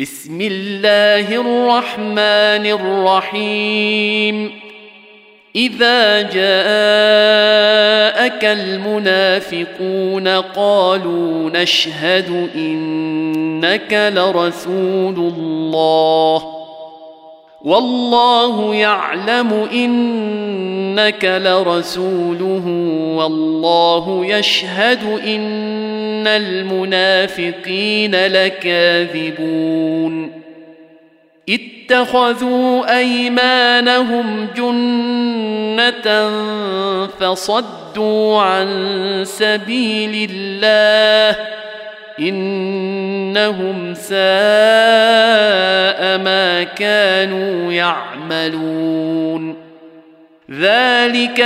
بسم الله الرحمن الرحيم. إذا جاءك المنافقون قالوا نشهد إنك لرسول الله. والله يعلم إنك لرسوله والله يشهد إن المنافقين لكاذبون اتخذوا ايمانهم جنه فصدوا عن سبيل الله انهم ساء ما كانوا يعملون ذلك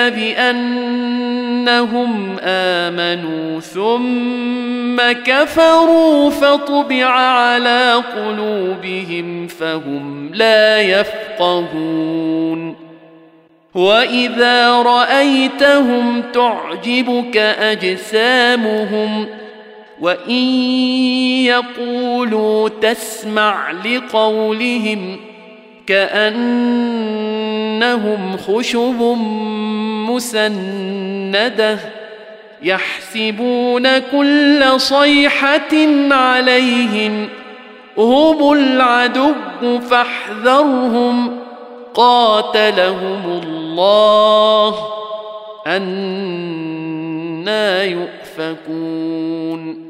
بانهم امنوا ثم كفروا فطبع على قلوبهم فهم لا يفقهون واذا رايتهم تعجبك اجسامهم وان يقولوا تسمع لقولهم كانهم خشب مسندة يحسبون كل صيحة عليهم هم العدو فاحذرهم قاتلهم الله أنا يؤفكون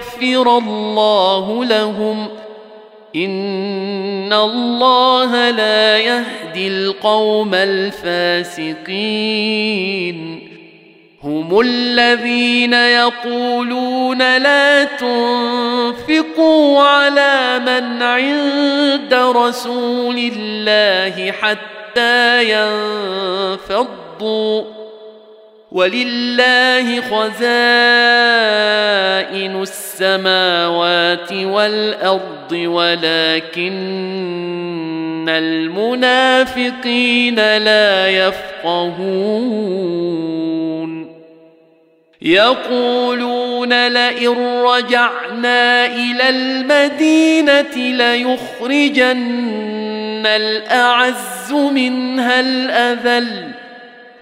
الله لهم. إن الله لا يهدي القوم الفاسقين. هم الذين يقولون لا تنفقوا على من عند رسول الله حتى ينفضوا. ولله خزائن السماوات والأرض ولكن المنافقين لا يفقهون. يقولون لئن رجعنا إلى المدينة ليخرجن الأعز منها الأذل.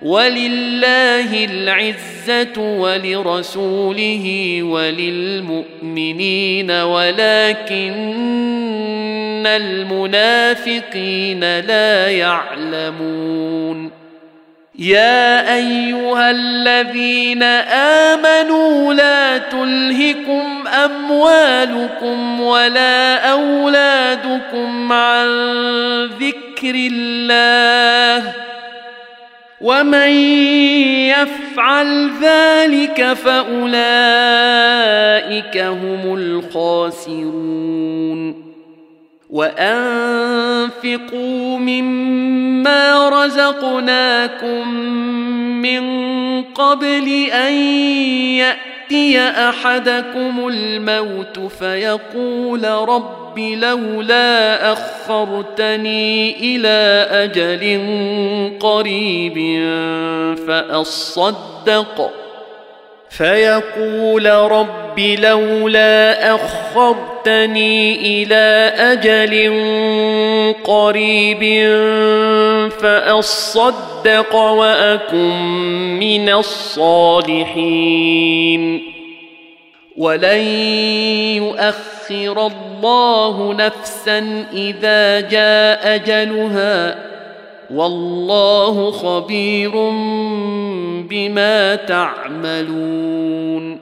ولله العزة ولرسوله وللمؤمنين ولكن المنافقين لا يعلمون. يا أيها الذين آمنوا لا تلهكم أموالكم ولا أولادكم عن ذكر الله ومن يفعل ذلك فاولئك هم الخاسرون وانفقوا مما رزقناكم من قبل ان يأتي أحدكم الموت فيقول رب لولا أخرتني إلى أجل قريب فأصدق. فيقول رب لولا أخرتني إلى أجل قريب فأصدق وأكن من الصالحين. ولن يؤخر الله نفسا إذا جاء أجلها. والله خبير بما تعملون